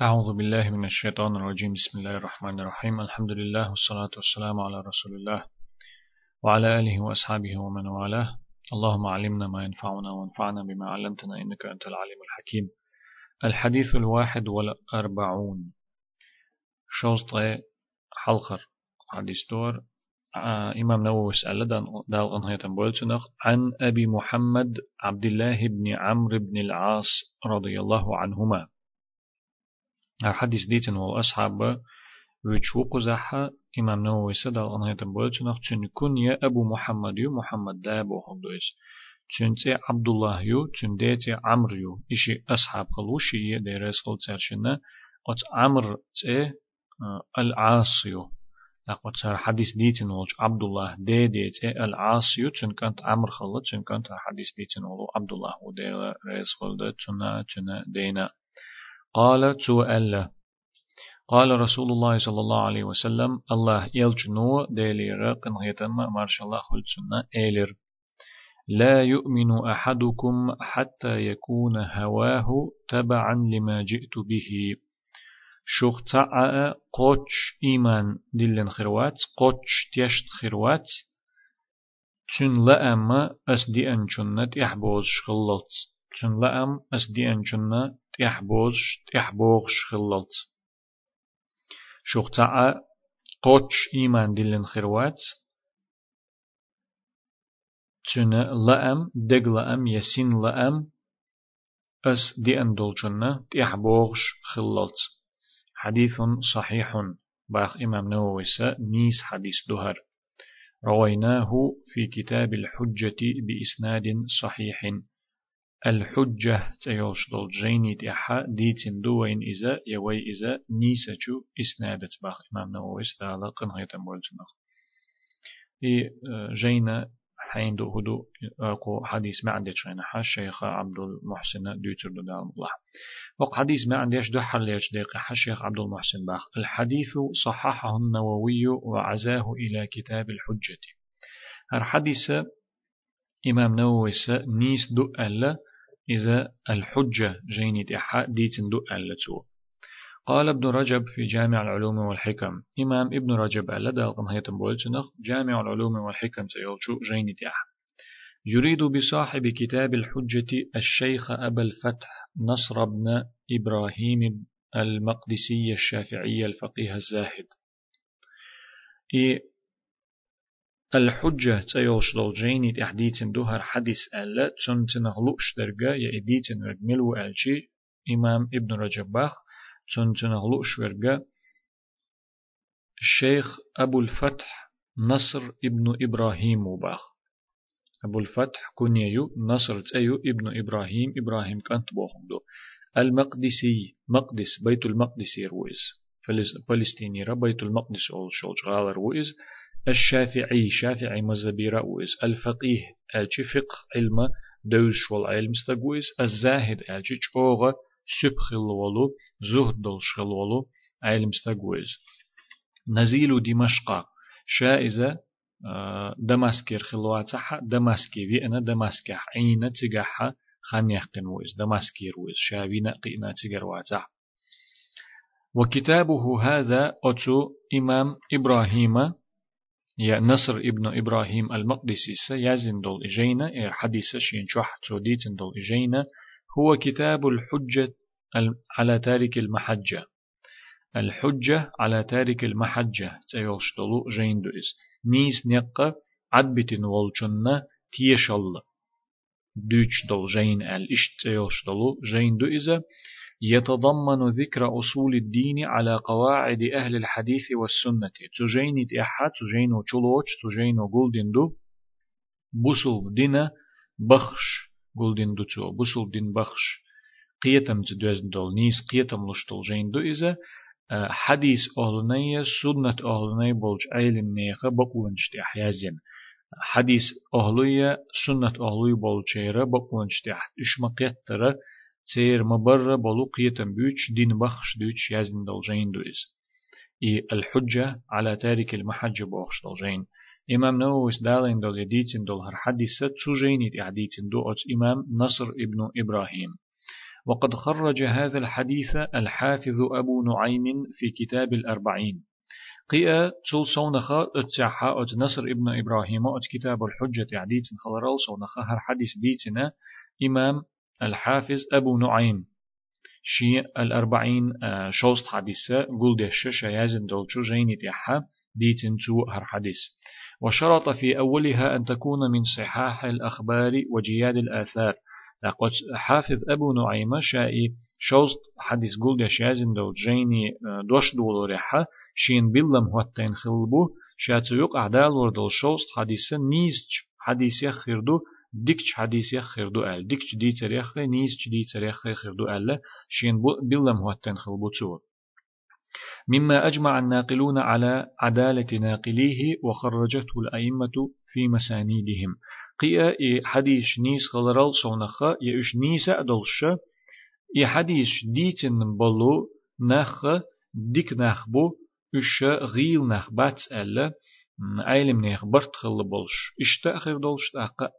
أعوذ بالله من الشيطان الرجيم. بسم الله الرحمن الرحيم. الحمد لله والصلاة والسلام على رسول الله وعلى آله وأصحابه ومن والاه. اللهم علمنا ما ينفعنا وانفعنا بما علمتنا إنك أنت العليم الحكيم. الحديث الواحد والأربعون. شوط حلقر. حديث دور. إمام نووي سأل دال بولتنخ عن أبي محمد عبد الله بن عمرو بن العاص رضي الله عنهما. الحديث ديتن والأصحاب ويتشوق زحا إمام نووي سدى أنها تنبولت نخ كن يا أبو محمد يو محمد دابو خبدويس تي عبد الله يو تن ديتي عمر يو. إشي أصحاب خلوشي ديرس خل ترشنا أت عمر تي آه، العاص يو. لقد صار حديث ديتن ولج عبد الله دي ديتي العاص يو. تن كانت عمر خلت تن كانت حديث ديتن ولو عبد الله ودي ريس خل تنا دينا. قال تو ألا قال رسول الله صلى الله عليه وسلم الله يلجنو ديلي رقن هيتم ما شاء الله خلصنا إيلر. لا يؤمن أحدكم حتى يكون هواه تبعا لما جئت به. شوخ تعا قوش إيمان دلن خروات قوش تيشت خروات. تن لأما أسدي أنشنت يحبوز شغلت. تن لأم أسدي أنشنت يحبوز يحبوغ شغلت شوخ تعا قوتش إيمان دلن خروات تنا لأم دق لأم يسين لأم. أس دي أندولجنا تيحبوغش خلط. حديث صحيح. باخ إمام نووي نيس حديث دهر رويناه في كتاب الحجة بإسناد صحيح. الحجة تيوش دول جيني تيحا ديتين دوين إذا يوي إذا نيسجو إسنادت باخ. إمام نووي استعلا قنهية مولتنخ إي جينا حين دو هدو أقو حديث ما عندي شينا الشيخ عبد المحسن ديتر دو دال الله. وق حديث ما عنديش دو حليش دقيقة الشيخ عبد المحسن باخ. الحديث صححه النووي وعزاه إلى كتاب الحجة. هر حديث إمام نووي نيس دو ألا إذا الحجة جيني ديتن دو ألتو. قال ابن رجب في جامع العلوم والحكم. إمام ابن رجب ألدا القنهية بولتنخ جامع العلوم والحكم سيولشو جيني تحا يريد بصاحب كتاب الحجة الشيخ أبا الفتح نصر بن إبراهيم المقدسي الشافعي الفقيه الزاهد. إي الحجة تيوش دول جيني تحديتن دوهر حديث ألا تن تنغلوش درجة يا إديتن رجملو ألشي إمام ابن رجب باخ تن تنغلوش ورجة الشيخ أبو الفتح نصر ابن إبراهيم وباخ أبو الفتح كنيو نصر تأيو ابن إبراهيم إبراهيم كانت بوخم دو. المقدسي مقدس بيت المقدس يرويز فلسطيني بيت المقدس أول شولج غالر رويز. الشافعي شافعي مذهبي رؤوس الفقيه ألشي فقه علم دوش والعلم استقويس الزاهد ألشي چوغة سبخ الولو زهد دلش الولو علم استقويس نزيل دمشق شائزة آه، دمسكير خلواتها دمسكي في أنا دمسكح عين تجحها خان يحقن ويز دمسكير ويز شاوينا قينا تجر واتح. وكتابه هذا أتو إمام إبراهيم يا نصر ابن إبراهيم المقدسي سيازن دول إجينا إير حديث شين شوح توديتن دول إجينا هو كتاب الحجة على تارك المحجة. الحجة على تارك المحجة تيوش دولو جين دوئس. نيس نقا عدبتن والجنة تيشل دوش دول جين الاشت تيوش دولو جين دوئزة يتضمن ذكر أصول الدين على قواعد أهل الحديث والسنة. تجين تأحا تجين چلوچ تجين قلدن دو. بسل دين بخش قلدن دو تو بسل دين بخش. قيتم تدوز دول نيس قيتم لشتل جين دو إذا حديث أهلنية سنة أهلنية بولج علم نيخة بقونش تحيازين حديث أهلية سنة أهلية بولجيرة بقونش تحت إشمقيتر تير مبرة بلو قيتم بيوش دين بخش دوش يزن دلجين دويز إي الحجة على تارك المحجة بوخش دلجين إمام نووي دالين دول يديتن دول هر حديثة تسوجين يديتن دو أت إمام نصر ابن إبراهيم وقد خرج هذا الحديث الحافظ أبو نعيم في كتاب الأربعين قيا تول صونخا اتساحا ات نصر ابن إبراهيم ات كتاب الحجة عديت خلرال صونخا هر حديث ديتنا إمام الحافظ أبو نعيم. شي الأربعين آه، شوست حديثة قول دهش شيازن دولشو جيني تيحا ديتن تو هر حديث. وشرط في أولها أن تكون من صحاح الأخبار وجياد الآثار. تقول حافظ أبو نعيمة شائي شوست حديث قول دهش يازن دول جيني آه، دوش دولو ريحا شين بلم هوتين خلبو شاتو يقع دال وردل شوست حديثة نيزج حديث يخردو ديكش حديث يخردو أل. ديكش دي تريخ نيزج دي تريخ يخردو أل. شين بلم هوتين خلبو تو مما أجمع الناقلون على عدالة ناقليه وخرجته الأئمة في مسانيدهم. قيا حديث نيس خلرال صونخا يش نيس أدلش إي حديث ديتن بلو نخ ديك نخبو إش غيل نخ بات ألا عالم نيخ برت خل بولش. اشتاخر دولش تاق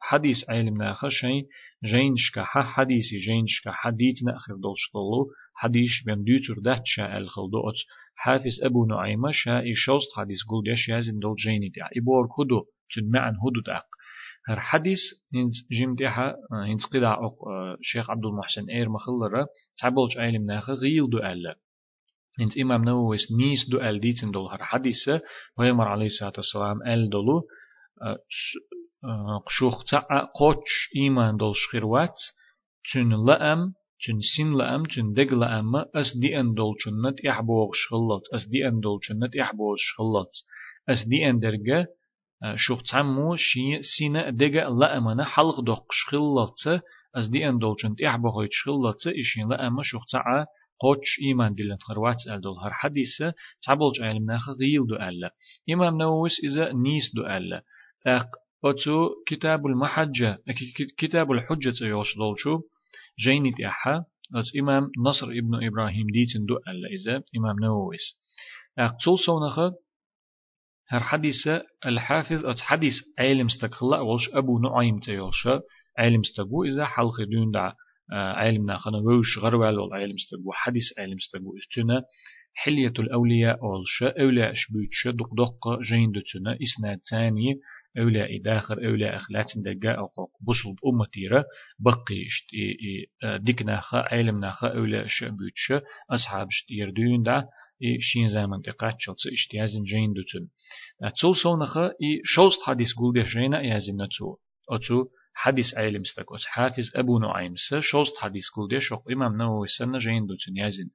حديث عالم ناخ شين جينشكا حديثي جينشكا حديث ناخر دولش طلو حديث بين ديتر دات شاء الخلدوت حافظ أبو نعيمة شاء شوست حديث قول ديش يازن دول جيني دع إبور كدو تن معن هدو داق. هر حديث هنز جيم ديها هنز قدع أق شيخ عبد المحسن إير مخلرة. تعبولش عالم ناخ غيل دو ألا. هنز إمام نوويس نيس دو أل ديتن دول هر حديثة ويمر عليه الصلاة والسلام أل دولو قشوخ تاع قوتش إيمان دول شخيروات تن لأم چن سين لأم چن دق لأم أس دي أن دول چنت إحبوغ شخلط أس دي أن دول چنت إحبوغ شخلط أس دي أن درجة شوخ تعمو شي سينا دقة لأمنا حلق دوق شخلط أس دي أن دول چنت إحبوغ شخلط إشين لأم شوخ تعا قوتش إيمان دلن خروات أل دول هر حديثة تعبولج علم غيل دو ألا إمام نووس إذا نيس دو ألا أق أتو كتاب المحجة كتاب الحجة يوش دولشو جينيت أحا أت إمام نصر ابن إبراهيم ديتن دو ألا إذا إمام نوويس أقتل صونخة. هر حديث الحافظ أت حديث علم استقلا ولش أبو نعيم تيوش علم استقو إذا حلق دون دع علم ناخنا وش غروال والعلم استقو حديث علم استقو استنا حلية الأولياء أولياء شبيتش دق دق جين دتنا إسناد ثاني أولى داخر أولى أخلات دقا أو بصل بأمتيرة بقي اشت ديك ناخا علم ناخا أولى شعبوتش أصحاب يردون دا شين زمن تقات شلت اشتيازن جين دوتن. تول سونخا شوست حديث قول بيشينا يازن نتو أتو حديث علم استكوت حافظ أبو نعيم س شوست حديث كل دي شوق إمام نووي سنة جين دو تنيازين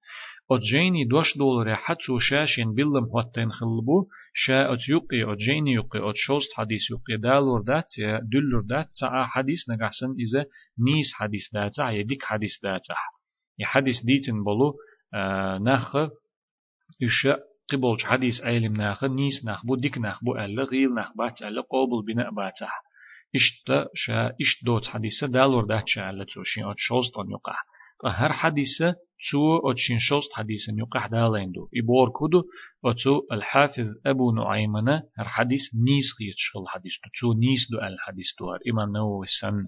أت جيني دوش دول حتى شاشين بلم هوتين خلبو شا أت يقي أت جيني يقي أت شوست حديث يقي دالور دات دلور دات ساعة حديث نقحسن إذا نيس حديث داتا يديك حديث داتا يحديث ديتن بلو نخ إشا قبولش حديث علم ناخ نيس ناخبو ديك ناخبو ألا غيل ناخبات ألا قوبل بناء باتح إشتا شا إشت دوت حديثة دالور دات شا على توشين أت شوستان يقع هر حديثة تو أتشين شوست حديثا يقع داليندو إبور كودو أتو الحافظ أبو نعيمنا هر حديث نيس غيت شغل حديث تو نيس دو الحديث دوار إمام نووي سن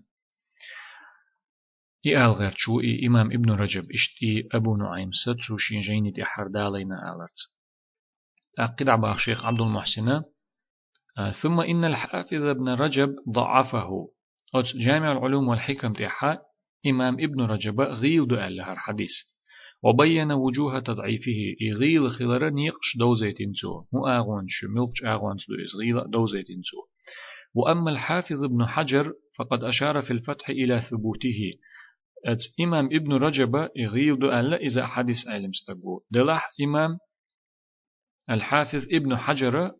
إي آل غير شو إي إمام ابن رجب إشت إي أبو نعيم ستو شين جيني دي حر دالينا آلرت أقيد عبا شيخ عبد المحسن ثم إن الحافظ ابن رجب ضعفه. أت جامع العلوم والحكم تيحا إمام ابن رجب غيل دو هر حديث وبين وجوه تضعيفه إغيل خلر نيقش دوزيتين تو مو آغوان شو ملقش آغوان دو دوزيتين تو وأما الحافظ ابن حجر فقد أشار في الفتح إلى ثبوته. أت إمام ابن رجب إغيل ألا إذا حديث علم استقبو دلح إمام الحافظ ابن حجر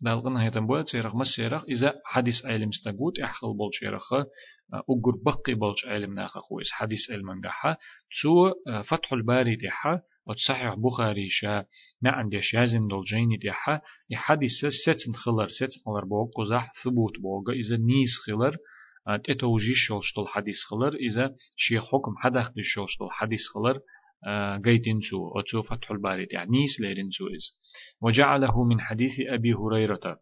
دالغن هيتم بوت سيرخ مس سيرخ إذا حديث علم استقوت إحخل بول شيرخ أقر بقي بولش علم ناخ خويس حديث علم نجحة سو فتح الباري تحا وتصحيح بخاري شا ما عنديش يازم دول جيني تحا يحديث ستن خلر ستن خلر بوق قزح ثبوت بوق إذا نيز خلر تتوجي شوشتل حديث خلر إذا شي حكم حدخ دي شوشتل حديث خلر قيتين سو أتو فتح الباري يعني نيس ليرين سو إز وجعله من حديث أبي هريرة.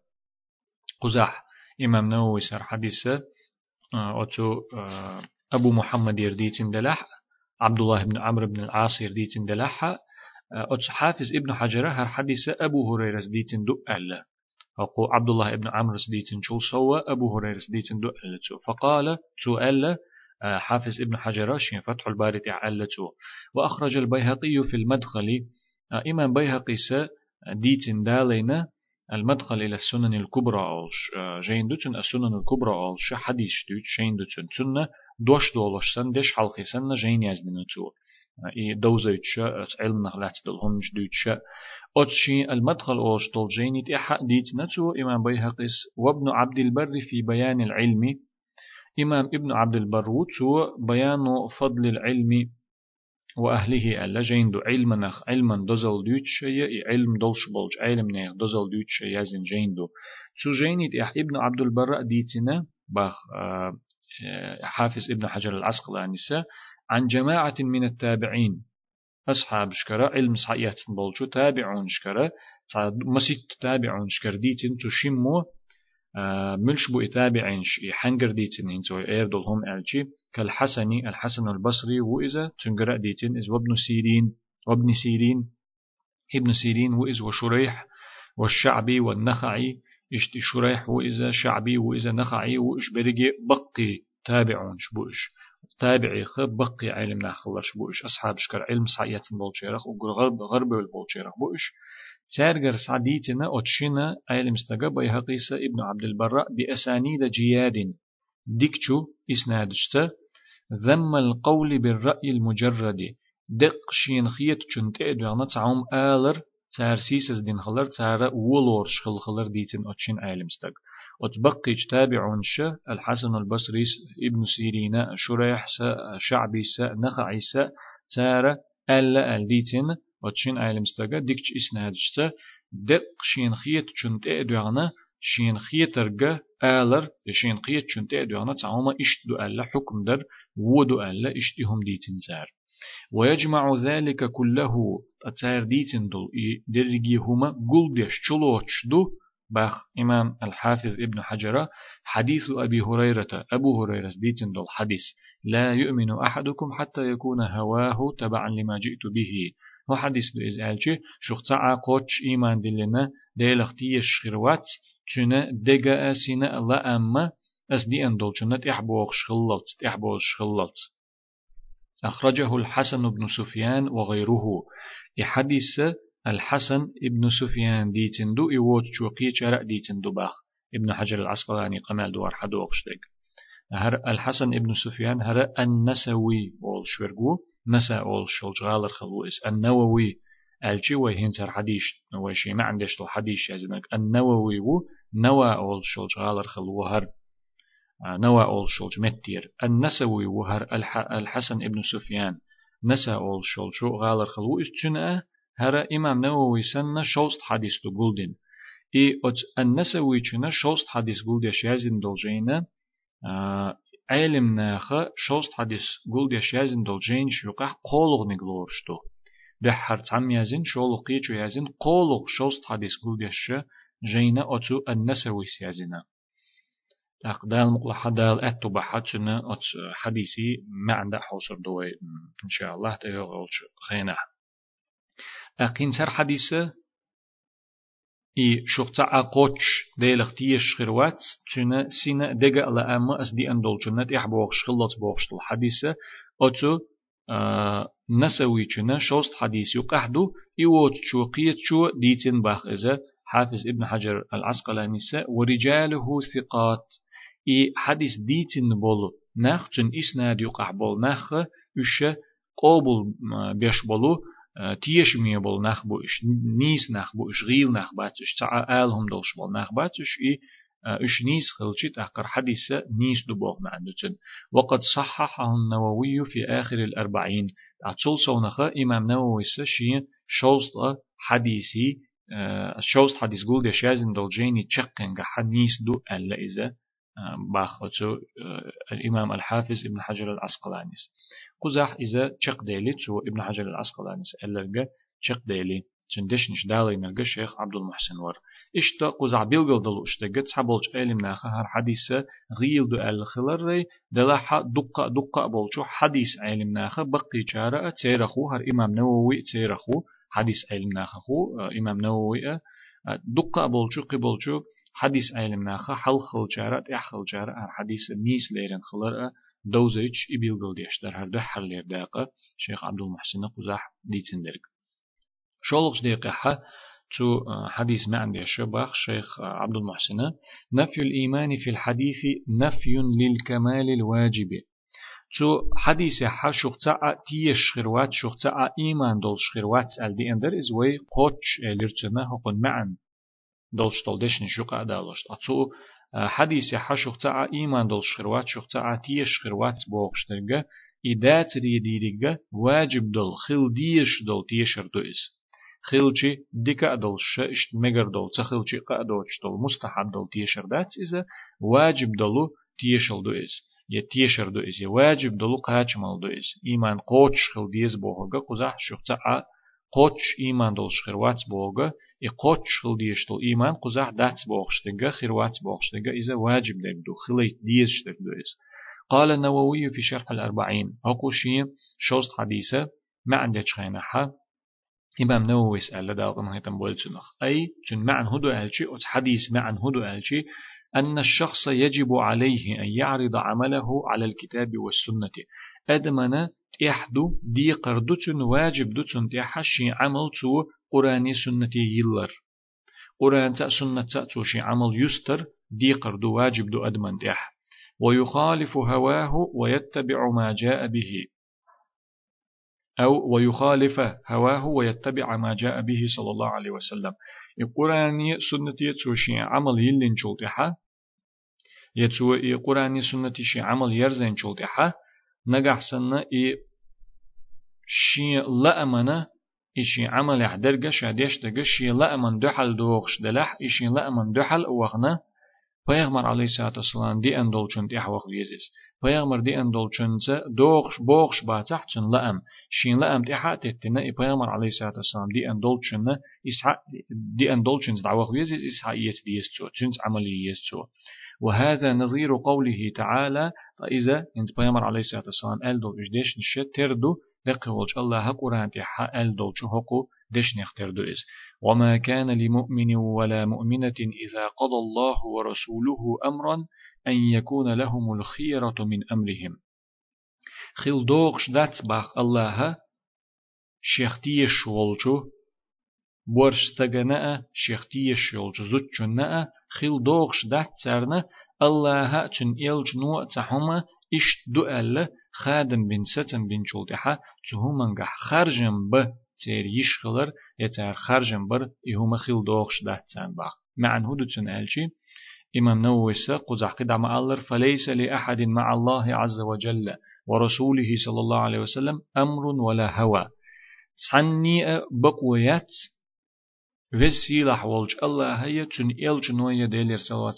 قزح إمام نووي سر حديث أتو أبو محمد يرديتين دلح عبد الله بن عمرو بن العاص ديتن دلحة أتس حافظ ابن حجر هر حديث أبو هريرة ديتن دو ألا أقو عبد الله بن عمرو ديتن شو سوى أبو هريرة ديتن ألا فقال ألا حافظ ابن حجر شين فتح الباري تعلته وأخرج البيهقي في المدخل إمام بيهقي س ديتن دالينا المدخل إلى السنن الكبرى أولش جين دوتن السنن الكبرى أولش حديث دوت شين دوتن تنة دوش دولش سن دش حلقي سن جين يزدن تو. إي دوزيتش علم نغلات دلهم جدوتش أتشي المدخل أولش طول جينيت إحا ديت نتو إمام بيهقس وابن عبد البر في بيان العلم. إمام ابن عبد البر تو بيان فضل العلم وأهله ألا جين دو علم نخ علما دزل دوتش علم دولش بولج علم نخ دزل دوتش يزن جين دو. تو جينيت إح ابن عبد البر ديتنا؟ باخ حافظ ابن حجر العسقلاني عن جماعة من التابعين أصحاب شكرا علم صحيات بولشو تابعون شكرا مسيت تابعون شكر ديتن تشمو ملش بو إتابعينش حنجر ديتن هنسو إيردول هم ألشي كالحسني الحسن البصري وإذا تنقرأ ديتن إز وابن سيرين وابن سيرين ابن سيرين وإز وشريح والشعبي والنخعي إشت شريح وإذا شعبي وإذا نخعي وإش برقي بقي تابعون شبوش تابعي خب بقي علم ناخلش بوش أصحاب شكر علم صعيات بولشيرخ وقر غرب غرب البولشيرخ بوش تارجر سعديتنا أتشنا علم استقى بيهقيس ابن عبد البراء بأسانيد جياد ديكتشو إسنادشتا ذم القول بالرأي المجرد. دق شين خيت چنت ادوانا تعوم آلر. تار سيسز دين خلر. تار ولور شخل خلر ديتن أتشين علم استق وتبقي تابعون ش الحسن البصري ابن سيرين شريح شعبي س نخعي س تار ألا ألديتن وتشين عالم استجا ديكش إسنادشتا دق شين خيت چنت ادوانا شين خيترجا آلر شين خيت چنت ادوانا تعوما اشتدو ألا حكم در ودو ألا اشتهم ديتن زار ويجمع ذلك كله أتار ديتن دول درجي هما قل ديش چلوچ دو باخ إمام الحافظ ابن حجر حديث أبي هريرة أبو هريرة ديتن دول حديث لا يؤمن أحدكم حتى يكون هواه تبعا لما جئت به. هو حديث دو إزالجي شخ تعا قوتش إيمان دلنا ديلختي شخروات تنا دقا أسينا لا أما أس دي أندول تنا تحبوغ شخلط تحبوغ شخلط أخرجه الحسن بن سفيان وغيره إحديث الحسن ابن سفيان ديتندو إيوت شوقي شرع ديتندو باخ. ابن حجر العسقلاني قمال دوار حدوقش ديك هر الحسن ابن سفيان هر النسوي أول شورجو نسا أول شلج غالر خلوئس النووي الجي وهين تر حديش وشي ما عندش تو حديش يزنك النووي و نوا أول شلج غالر خلوهر نوا أول شلج متير النسوي وهر الحسن ابن سفيان نسا أول شلج غالر خلوئس تنأ هر إمام نووي سنة شوست حديث تقولدين إي أت النسوي چنا شوست حديث قول ديش يزن دولجينا علم ناخا شوست حديث قول ديش يزن دولجين شوقع قولغ نقلورشتو بحر تعم يزن شولغ قيچو يزن قولغ شوست حديث قول ديش جينا أتو النسوي سيزنا أقدال مقلا حدال أتو بحاتنا أت حديثي ما عندها حوصر دوي إن شاء الله تيغلش خينا أقين سر حديثة إي شخص أقوتش ديلخ تيش خيروات تنا سينا دقا لا أما أس دي أندول جنة إحبوغش خلط بوغش الحديثة أتو آه نسوي تنا شوست حديث يقحدو إيوت شو قيت شو ديتن باخ إذا حافظ ابن حجر العسقلاني ورجاله ثقات إي حديث ديتن بولو نخ تن إسناد يقح بول نخ إش قوبل بيش بولو تيش مي بول نخ بوش نيس نخ بوش غيل نخ باتش تاع آلهم بول نخ باتش إي إش نيس خلشت أقر حديثة نيس دبوغ معندتن وقد صححه النووي في آخر الأربعين أتصل صونخة إمام نووي شي شوست حديثي شوست حديث قول دي شازن دولجيني تشقن حديث دو ألا إذا باخوتو الإمام الحافظ ابن حجر العسقلانيس قزاح إذا تشق ديلي تو ابن حجر العسقلانيس ألا تشق ديلي. تندش نش دالي نرجع شيخ عبد المحسن ور. إشتا قزع بيلغل دلو إشتا قد سحبولش علم ناخا هر حديث غيل دو الخلر ري دلا دقة دقة بولشو حديث علم ناخا بقي چارة تيرخو هر إمام نووي تيرخو حديث علم ناخا خو إمام نووي دقة بولشو قبولشو حديث علم ناخا حل خل تحخل چارة هر حديث نيس ليرن خلر دوزيج إبيلغل ديش در هر ده حل داقة شيخ عبد المحسن قزح ديتندرق شولغش دقيقة تو حديث ما عندي الشباخ شيخ عبد المحسن نفي الإيمان في الحديث نفي للكمال الواجب. تو حديث ح شخصا تيش خروات شخصا إيمان دول شخروات دي اندر إز وي قوتش لرتنا هقن معن. دولش دولدش نشوق دالش أتو حديث ح شخصا إيمان دول شخروات شخصا تيش خروات بوغشترغا إدات ريديرغا واجب دول خل ديش دول تيشر دوئس خلچي ديكا دول ششت مگر دول تخلچي قا دول دول مستحب دول تيشر دات إذا واجب دولو تيشل دو إز يا تيشر دو إز يا واجب دولو قاچمال دو إز إيمان قوتش خل ديز بوغا قزح شخصا قوتش إيمان دول شخروات بوغا إي قوتش خل ديش دول إيمان قزح دات بوغشتنغا خروات بوغشتنغا إذا واجب دك دو خليت دو إز قال النووي في شرح الأربعين هقو شي شوست حديثة ما عندك خينها إمام نووي سأل داغن هيتم بولتنخ أي تن معن هدو ألشي أو حديث معن هدو ألشي أن الشخص يجب عليه أن يعرض عمله على الكتاب والسنة. أدمنا تيحدو دي قردوتن واجب دوتن تيحشي عمل تو قراني سنة يلر. قرآن تأ سنة تأ شي عمل يستر دي قردو واجب دو أدمن تيح ويخالف هواه ويتبع ما جاء به. أو ويخالف هواه ويتبع ما جاء به صلى الله عليه وسلم. القرآن سنة يتوشي عمل يلين شلتحا يتو القرآن سنة شي عمل يرزين شلتحا نجح سنة إي شي لأمنا إشي عمل يحدرجش شاديش دجش شي لأمن دحل دوغش دلح إشي لأمن دحل پیغمبر علی سات اسلام دی اندول چون دی احوق ویزیس پیغمبر دی اندول چون ز دوخش بوخش با تح چون لام شین لام دی حات تن ای پیغمبر علی سات اسلام دی اندول چون نه اس دی اندول چون ز احوق ویزیس اس حی اس دی اس چون ز عملی اس چو وهذا نظير قوله تعالى فاذا انت پیغمبر علی سات اسلام ال دو اجدش نشه تردو الله قران تي حال دو دش نختر دوئس وما كان لمؤمن ولا مؤمنة إذا قضى الله ورسوله أمرا أن يكون لهم الخيرة من أمرهم. خل دوغش دات باخ الله شيختيش والجو بورش تغناء شيختيش يولجو زوتشو ناء خل دوغش دات سرنا الله تن إلج نوع تحوما إشت دؤل خادم بن ستن بن شلتحا تهومنغح خرجم به تير يشخلر يتار خرجن بر يهما خيل دوغش داتسان باق معن هدوتن ألشي إمام نووي قزح قدع مع فليس لأحد مع الله عز وجل ورسوله صلى الله عليه وسلم أمر ولا هوى تعني بقويات وسيلة حولج الله هي تن إلج نوية ديلير صلى الله عليه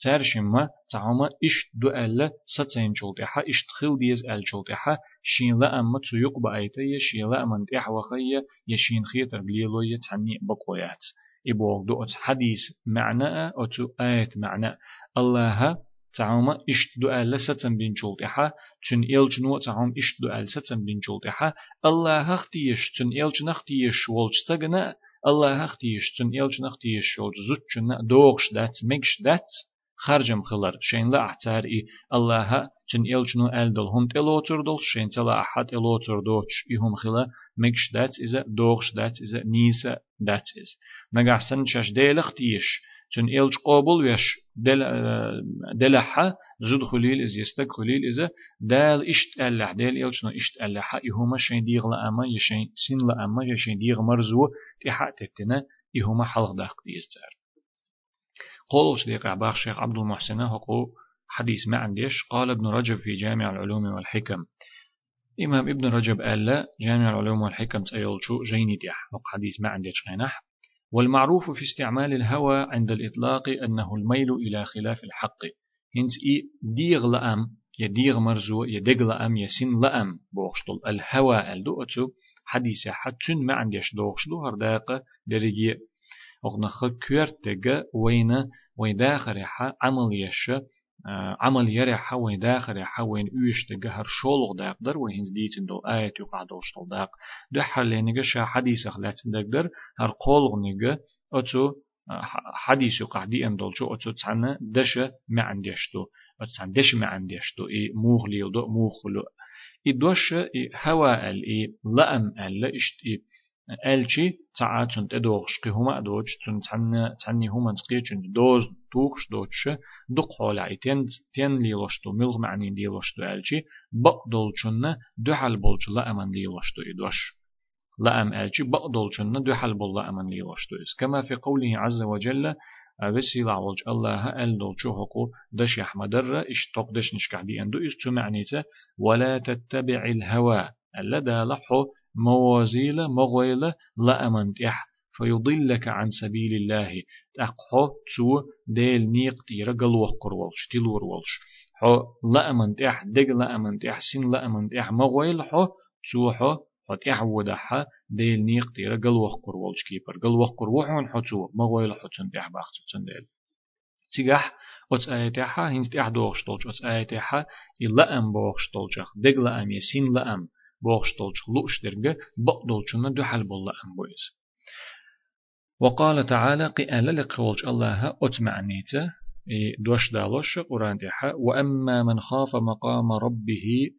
ترشما تعما إشت دو ألا ستين جلتحا إشت خل ديز أل جلتحا شين لا أما تيوق بأيتي شين لا أما انتح وخية يشين خيتر بليلو يتعني بقويات إبوغ أت حديث معنى أتو آيت معنى الله تعما إشت دو ألا ستن بين جلتحا تن إلج نو تعم إشت دو ألا ستن بين جلتحا الله اختيش تن إلج نختيش والجتغنا الله اختيش تن إلج نختيش والجزوتشنا دوغش دات ميكش دات خرجم خلر. شين لا احتار اي الله چن إلجنو ألدل هم تلوتر دل. شين تلا أحد إلوتر دوش إهم خلا مكش دات إذا دوغش دات إذا نيسا دات إز. نجحسن شاش ديلخ تيش چن إلج قابل ويش دل دلحة زود خليل إز يستك خليل إذا دال إشت ألح دال إلجنو إشت ألح إهما شين ديغ لأما يشين سين لأما يشين ديغ مرزو. تحت تتنا إهما حلق داق ديستار قولش ديق عباخ شيخ عبد المحسن هقو حديث ما عنديش. قال ابن رجب في جامع العلوم والحكم. إمام ابن رجب قال جامع العلوم والحكم تأيلشو جيني ديح حديث ما عنديش غينح والمعروف في استعمال الهوى عند الإطلاق أنه الميل إلى خلاف الحق. هنس إي ديغ لأم يديغ مرزو يديغ لأم يسين لأم. بوخشتل الهوى الدؤتو حديث حتن ما عنديش دوغش دو هرداق درجي أغنخ كورتجا وين داخل عمل يش عمل يرح وين داخل يح وين اوش تجهر شولغ داقدر وين ديتن دو آية يقع دوشتل داق دو حرلينيجا شا حديث أخلاتن داقدر هر قولغ نيجا أتو حديث يقع دي أن دولشو أتو تسعنا دشا ما عنديشتو أتسعن دش ما عنديشتو إي موغلي دوش إي هوا ال إي لأم ال إشت إي ألشي تعاتون تدوغش قي هما دوش تن تن تني هما تقيتشن دوز توخش دوش دق حول تين تين ليلوشتو ملغ معني ليلوشتو ألشي بقدولشن دحل بولش لأمن ليلوشتو إدوش لأم ألشي بقدولشن دحل بول لأمن ليلوشتو كما في قوله عز وجل أبسي لعوج الله أل دولشو حقو دش يحمدر إش تقدش نشكح دي أندو إش تمعنيته ولا تتبع الهوى ألا دا لحو موازيل مغويل لا أمنت إح فيضلك عن سبيل الله. تقحو تو ديل نيق تيرا قلوه قرولش تلور ولش حو لا أمنت إح دق لا أمنت إح سين لا أمنت إح مغويل حو تو حو حت إح ودحا ديل نيق تيرا قلوه قرولش كيبر. قلوه قروحون حو تو مغويل حو تن إح باخت تن ديل. تيجح أتس آياتها هنست إح دوغش تولش أتس آياتها إلا أم بوغش تولشخ دق لا أم. يسين لا أم. بوغشتولش لوشترغ بقدولشنا دو حل بالله أمبويز وقال تعالى قال لقولش الله أتمعنيته دوش دالوش قرآن تيحا وأما من خاف مقام ربه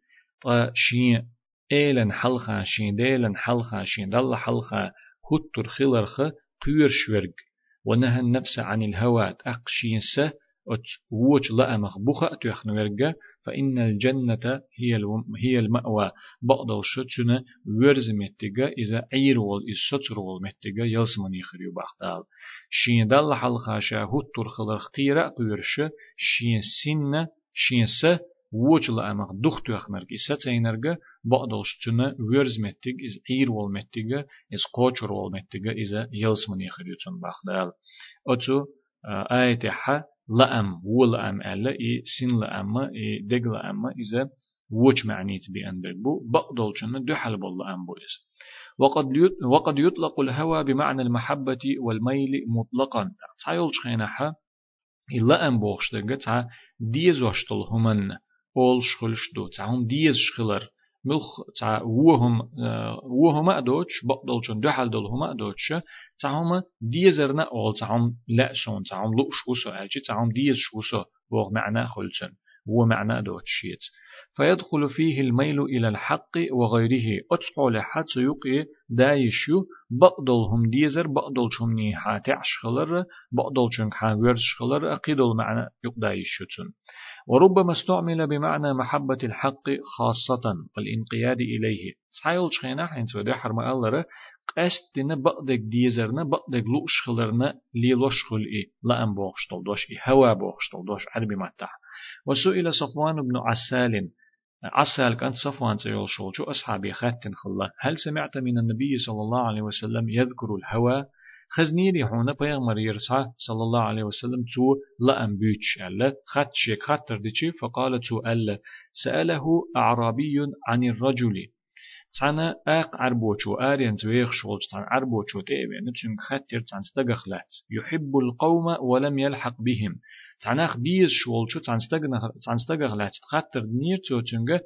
شين إيلن حلخا شين ديلن حلخا شين دل حلخا هتر خلرخ قير شورج ونهى النفس عن الهوى أقشين سه أت ووش لا أمخ بخا تيخن ورقة فإن الجنة هي هي المأوى. بعض الشتشنا ورز متجا إذا عير وال إسطر وال متجا يلسمن يخريو بختال شين دل حلقة شاهد ترخل اختيرا قيرش شين سنة شين س ووش لا أمخ دخ تيخنرق إساتينرقة بعض الشتشنا ورز متج إز عير وال متجا إز قوچر وال متجا إذا يلسمن يخريو تن بختال أتو آية حا لأم ولأم ألا إي سين لأم إي دق لأم إذا وش معنيت بأن بو؟ بقدل شن دحل بالله بو إز وقد وقد يطلق الهوى بمعنى المحبة والميل مطلقا. تعيل شخينها إلا أم بوخش دقة ديز وشتل همن أول شخلش دو تعهم ديز شخلر. ملخ تع وهم وهم أدوش بقدل شن دحل دل هم أدوش تعهم ديزرنا أول تعهم لا شون تعهم لؤش وسو أجي تعهم ديز شوسو بوغ معنى خلشن هو معنى دوت شيت. فيدخل فيه الميل إلى الحق وغيره. أتقول حتى يقي دايشو بقدلهم ديزر بقدلشم نيحا تعشخلر بقدلشم حاورشخلر أقيدل معنى يقدايشوتن وربما استعمل بمعنى محبة الحق خاصة والانقياد إليه. تحيل شخينا حين سودي حرم ألره قستنا بقدك ديزرنا بقدك لوش خلرنا لي لوش خلقي لا دوش إي هوا بوغشتل دوش عربي متح وسئل صفوان بن عسال. عسال كانت صفوان تيول شو؟ أصحابي خاتن خلا؟ هل سمعت من النبي صلى الله عليه وسلم يذكر الهوى؟ خزنيري هونا بيغمر يرسع صلى الله عليه وسلم تو لا أم بيتش ألا. خط شيك خطر ديشي فقال تو ألا. سأله أعرابي عن الرجل. تانا أق عربوچو آرين زويخ شولج. تان عربوچو تيبي نتشن خطر تان يحب القوم ولم يلحق بهم. تاناخ بيز شولچو تان تان استغخلات خطر نير توچنگه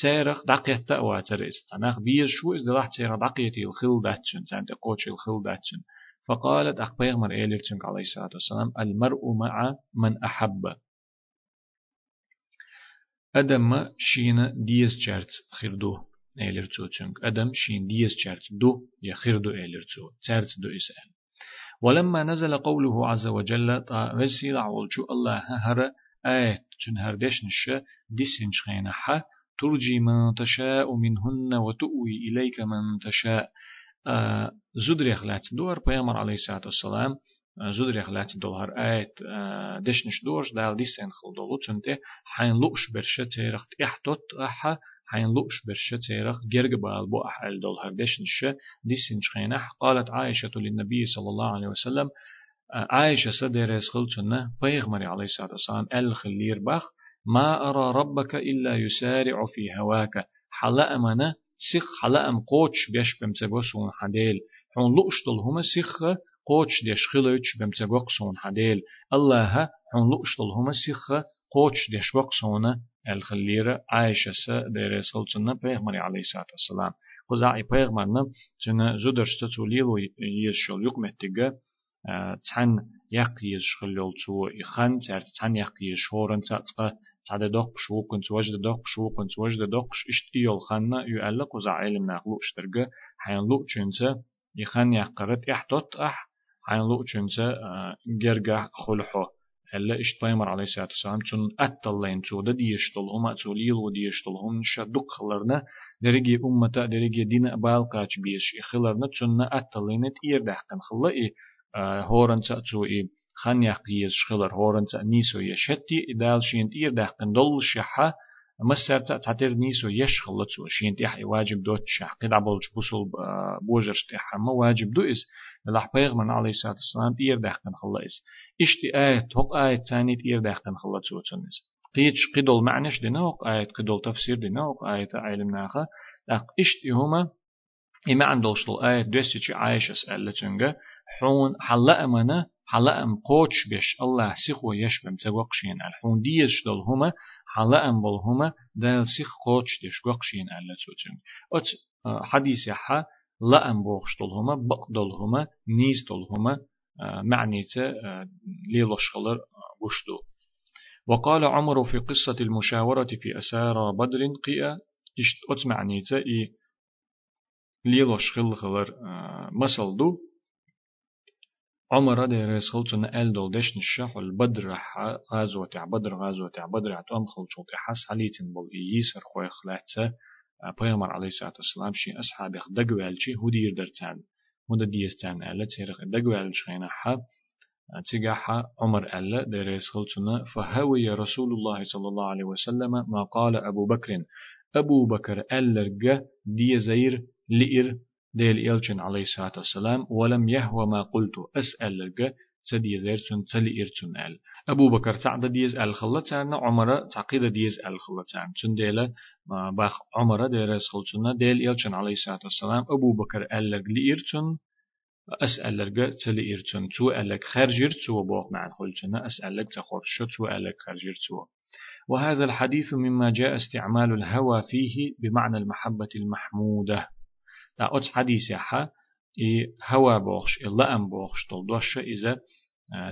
تيرخ دقيت واتريس تاناخ بيز شو از دلح تيرخ دقيتي الخل داتشن تان تقوچ الخل داتشن فقالت أخ بيغمر إيليرتشنك عليه الصلاة والسلام المرء مع من أحب أدم شين ديز جارت خيردو إيليرتو تشنك أدم شين ديز جارت دو يخيردو إيليرتو تارت دو إسأل ولما نزل قوله عز وجل تا وسيل عولشو الله هر آية تن هردش نشا ديسن شخينها ترجي من تشاء منهن وتؤوي إليك من تشاء. زودريخ لات دور بيامر عليه الصلاة والسلام زودريخ لات دولار آيت دشنش دورش دال ديسين خل دولو تنتي حين لوش برشة تيرخ تحتوت أحا حين لوش برشة تيرخ جرق بالبو أحل دولار دشنش ديسين شخينح قالت عائشة للنبي صلى الله عليه وسلم عائشة سدرس خلتنا بيغمر عليه الصلاة والسلام الخلير بخ ما أرى ربك إلا يسارع في هواك. حلا أمانة سخ حلا أم قوتش بيش بمتغوسون حديل. حون لؤشتل هما سخ قوتش ديش خلوش بمتغوقسون حديل. الله حون لؤشتل هما سخ قوتش ديش وقسون الخليرة عائشة دير سلطنة بيغمر عليه الصلاة والسلام قزاعي بيغمرنا جنا زودرشت توليلو يشل يقمتيجا تحن يقيش خلول تو يخن تعرف تحن يقيش هورن تاتقى تعد دقش وكنت وجد دقش وكنت وجد دقش اشت ايول خنا يؤلق وزع علم ناقلو اشترقى حين لو چنسا يخن يقرت احتوت اح حين لو چنسا جرقا خلحو هلا إشت بيمر عليه الصلاة والسلام تون أتلين تو دا ديشتل هما تو ليلو ديشتل هم شدق خلرنا درجي أمة درجي دين أبال قاش بيش خلرنا تون أتلين تير دحقن خلا إيه هورن تو إيه خان يقيز شخلر هورن نيسو يشتي إدال شين تير دحقن دول شحة مسر تعتر نيسو يشخل تو شين تيح واجب دوت شح قد عبلش بوصل بوجرش تيح. ما واجب دو إس. لح بيغمن عليه الصلاة والسلام تير دحقن إس. إشتي آية توق آية ثانية تير دحقن خلا تو تنس قيتش قدول معنش دينا وق آية قدول تفسير دينا وق آية علم ناخا داق إشتي هما إما عندوش آية دوستي عايش أسألة تنجا حون حلا أمنا حلا أم قوتش بيش الله سيخو يشبم تقوقشين الحون ديش دول هما حلا أم بول هما دال سيخ قوتش ديش قوقشين ألا توتن أت حديث يحا لا أم بوخش دول هما بق دول هما نيز دول هما معنيته ليلوش خلر بوشدو وقال عمر في قصة المشاورة في أسارى بدر قيا إشت أت معنيته إي ليلوش خلر مسل دو. عمر ده رسول تنا ال دول دش نشح البدر غازوة تاع بدر غازوة تاع بدر عتوم خلصوا حس حليتن بول يسر خوي خلاتسه پیغمبر علیه الصلاة والسلام شي أصحاب دقوال شي هدير درتان مدة ديستان ألا تيرخ دقوال شخينا حب تجاح عمر ألا دريس خلتنا فهوي رسول الله صلى الله عليه وسلم ما قال أبو بكر. أبو بكر ألرق دي زير لئر ديل إلشن عليه الصلاة والسلام ولم يهوى ما قلت. أسأل لك تدي زيرتون تلي إرتون أل. أبو بكر تعد ديز أل خلتان عمر تعقيد ديز أل خلتان. تون ديلا باخ عمر ديرس خلتنا ديل إلشن عليه الصلاة والسلام. أبو بكر أل لك لإرتون لك تلي إرتون تو ألك خرجر تو بوخ مع خلتنا لك تخرج تو ألك خرجر تو وهذا الحديث مما جاء استعمال الهوى فيه بمعنى المحبة المحمودة. دا أوت حديث يحا إي هوا بوخش إلا أم بوخش دول دوشة إذا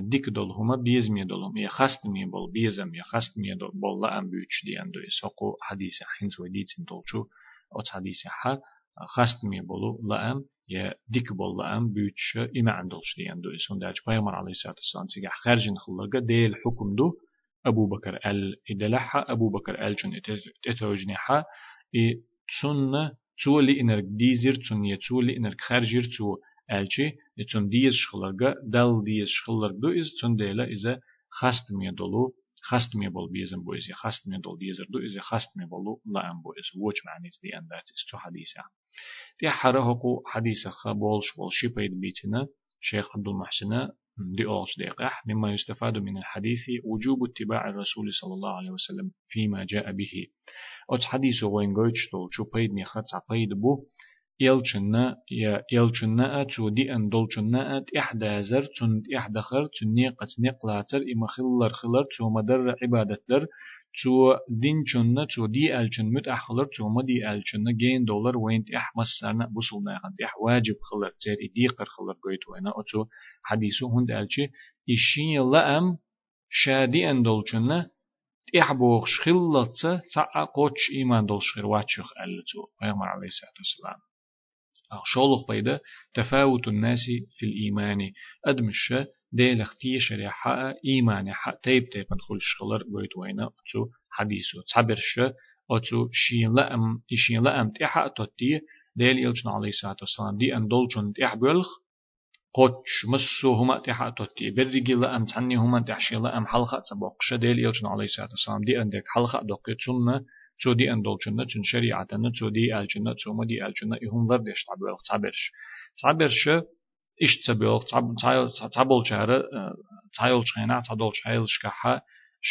ديك دول هما بيزمي دول هم يا خست مي بول بيزم يا خست مي دول بول لا أم بيوش دي أندو يسوقو حديث حينز وديتين دولشو أوت حديث يحا خست مي بولو لا أم يا ديك بول لا أم بيوش إما عندولش دي أندو يسون داج بيغمر عليه الصلاة والسلام تيجا خارجين خلقا ديل حكم دو أبو بكر ال إدلحا أبو بكر ال جن إتوجنحا إي تسنة تو لي انرك ديزير تون يتو لي انرك خارجير تو الچي يتون ديز شخلرغا دال ديز شخلرغ دو از تون ديلا إذا خاست مي دولو خاست مي بول بيزن بو إذا خاست مي دول ديزر دو إذا خاست مي بولو لا أم بو إذا وش معنى دي أن ذات استو حديثة دي حرهقو حديثة خبولش والشي بيد بيتنا شيخ عبد المحسن دي ديقح مما يستفاد من الحديث وجوب اتباع الرسول صلى الله عليه وسلم فيما جاء به. أت حديث وين قوتش تول شو بيد نخت عقيد بو يلچنا يا يلچنا تو دي ان دولچنا ات إحدى زر تن إحدى خر تن نيقت نقلاتر إما خلر خلر تو مدر عبادتلر تو دين چنا تو دي الچن مت أخلر تو ما دي الچنا جين دولار وين تح مسرنا بوصل ناخن تح واجب خلر تير دي قر خلر قويت وين أتو حديثو هند الچي إشين لأم شادي ان دولچنا إحبوغ شخلطة تاع قوتش إيمان دول شخير واتشخ ألتو پیغمبر عليه الصلاة والسلام أخشولخ بيدا تفاوت الناس في الإيمان أدمش ديل أختي شريحة إيمان حق تيب تيب ندخل شخلر بيت وينا أتو حديثو تعبرش أتو شين لأم إشين لأم تيحا تطي ديل يلجن عليه الصلاة والسلام دي أن دولجن تيح بلخ قوتش مسو هما تحا توتي برجي لا أم تعني هما تحشي لا أم حلقة تبوق شديل يلجن عليه الصلاة والسلام دي أندك حلقة دقي تشنا تشو دي أن دولجنة تشن شريعة تشو دي الجنة تشو ما دي الجنة إهم ضردش تعبير تعبرش تعبرش ish tabiq tabul chara e, tayul chana tadul chayl shkaha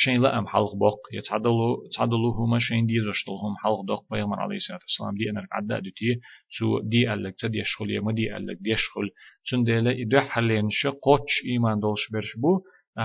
shenla am halq boq. Ya tadulu tadulu huma shen di zoshtul hum halq doq. Payg'ambar alayhi assalam di anar adda duti su di allak tadi shul yema di allak di shul chundela idu halen shi qoch iman dolish berish bu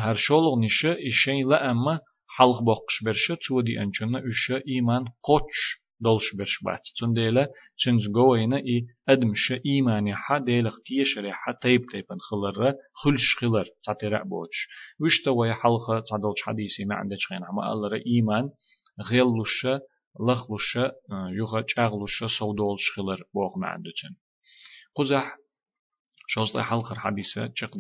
har sholug nishi ishenla amma halq boqish berish su di anchunna usha iman qoch دولش برش بات تندلا تنز جوينا إي أدمش إيماني حا ديلق تيشري حا تيب تيبن خلر خلش خلر تعترع بوش وش توي حلقة تعدلش حديثي ما عندك خين عما الله إيمان غيلوش لخلوش يوغا چاغلوش سودولش خلر بوغ ما عندتن قزح شوز حلقة حديثة تشق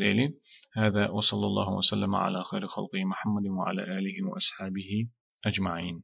هذا وصلى الله وسلم على خير خلقه محمد وعلى آله وأصحابه أجمعين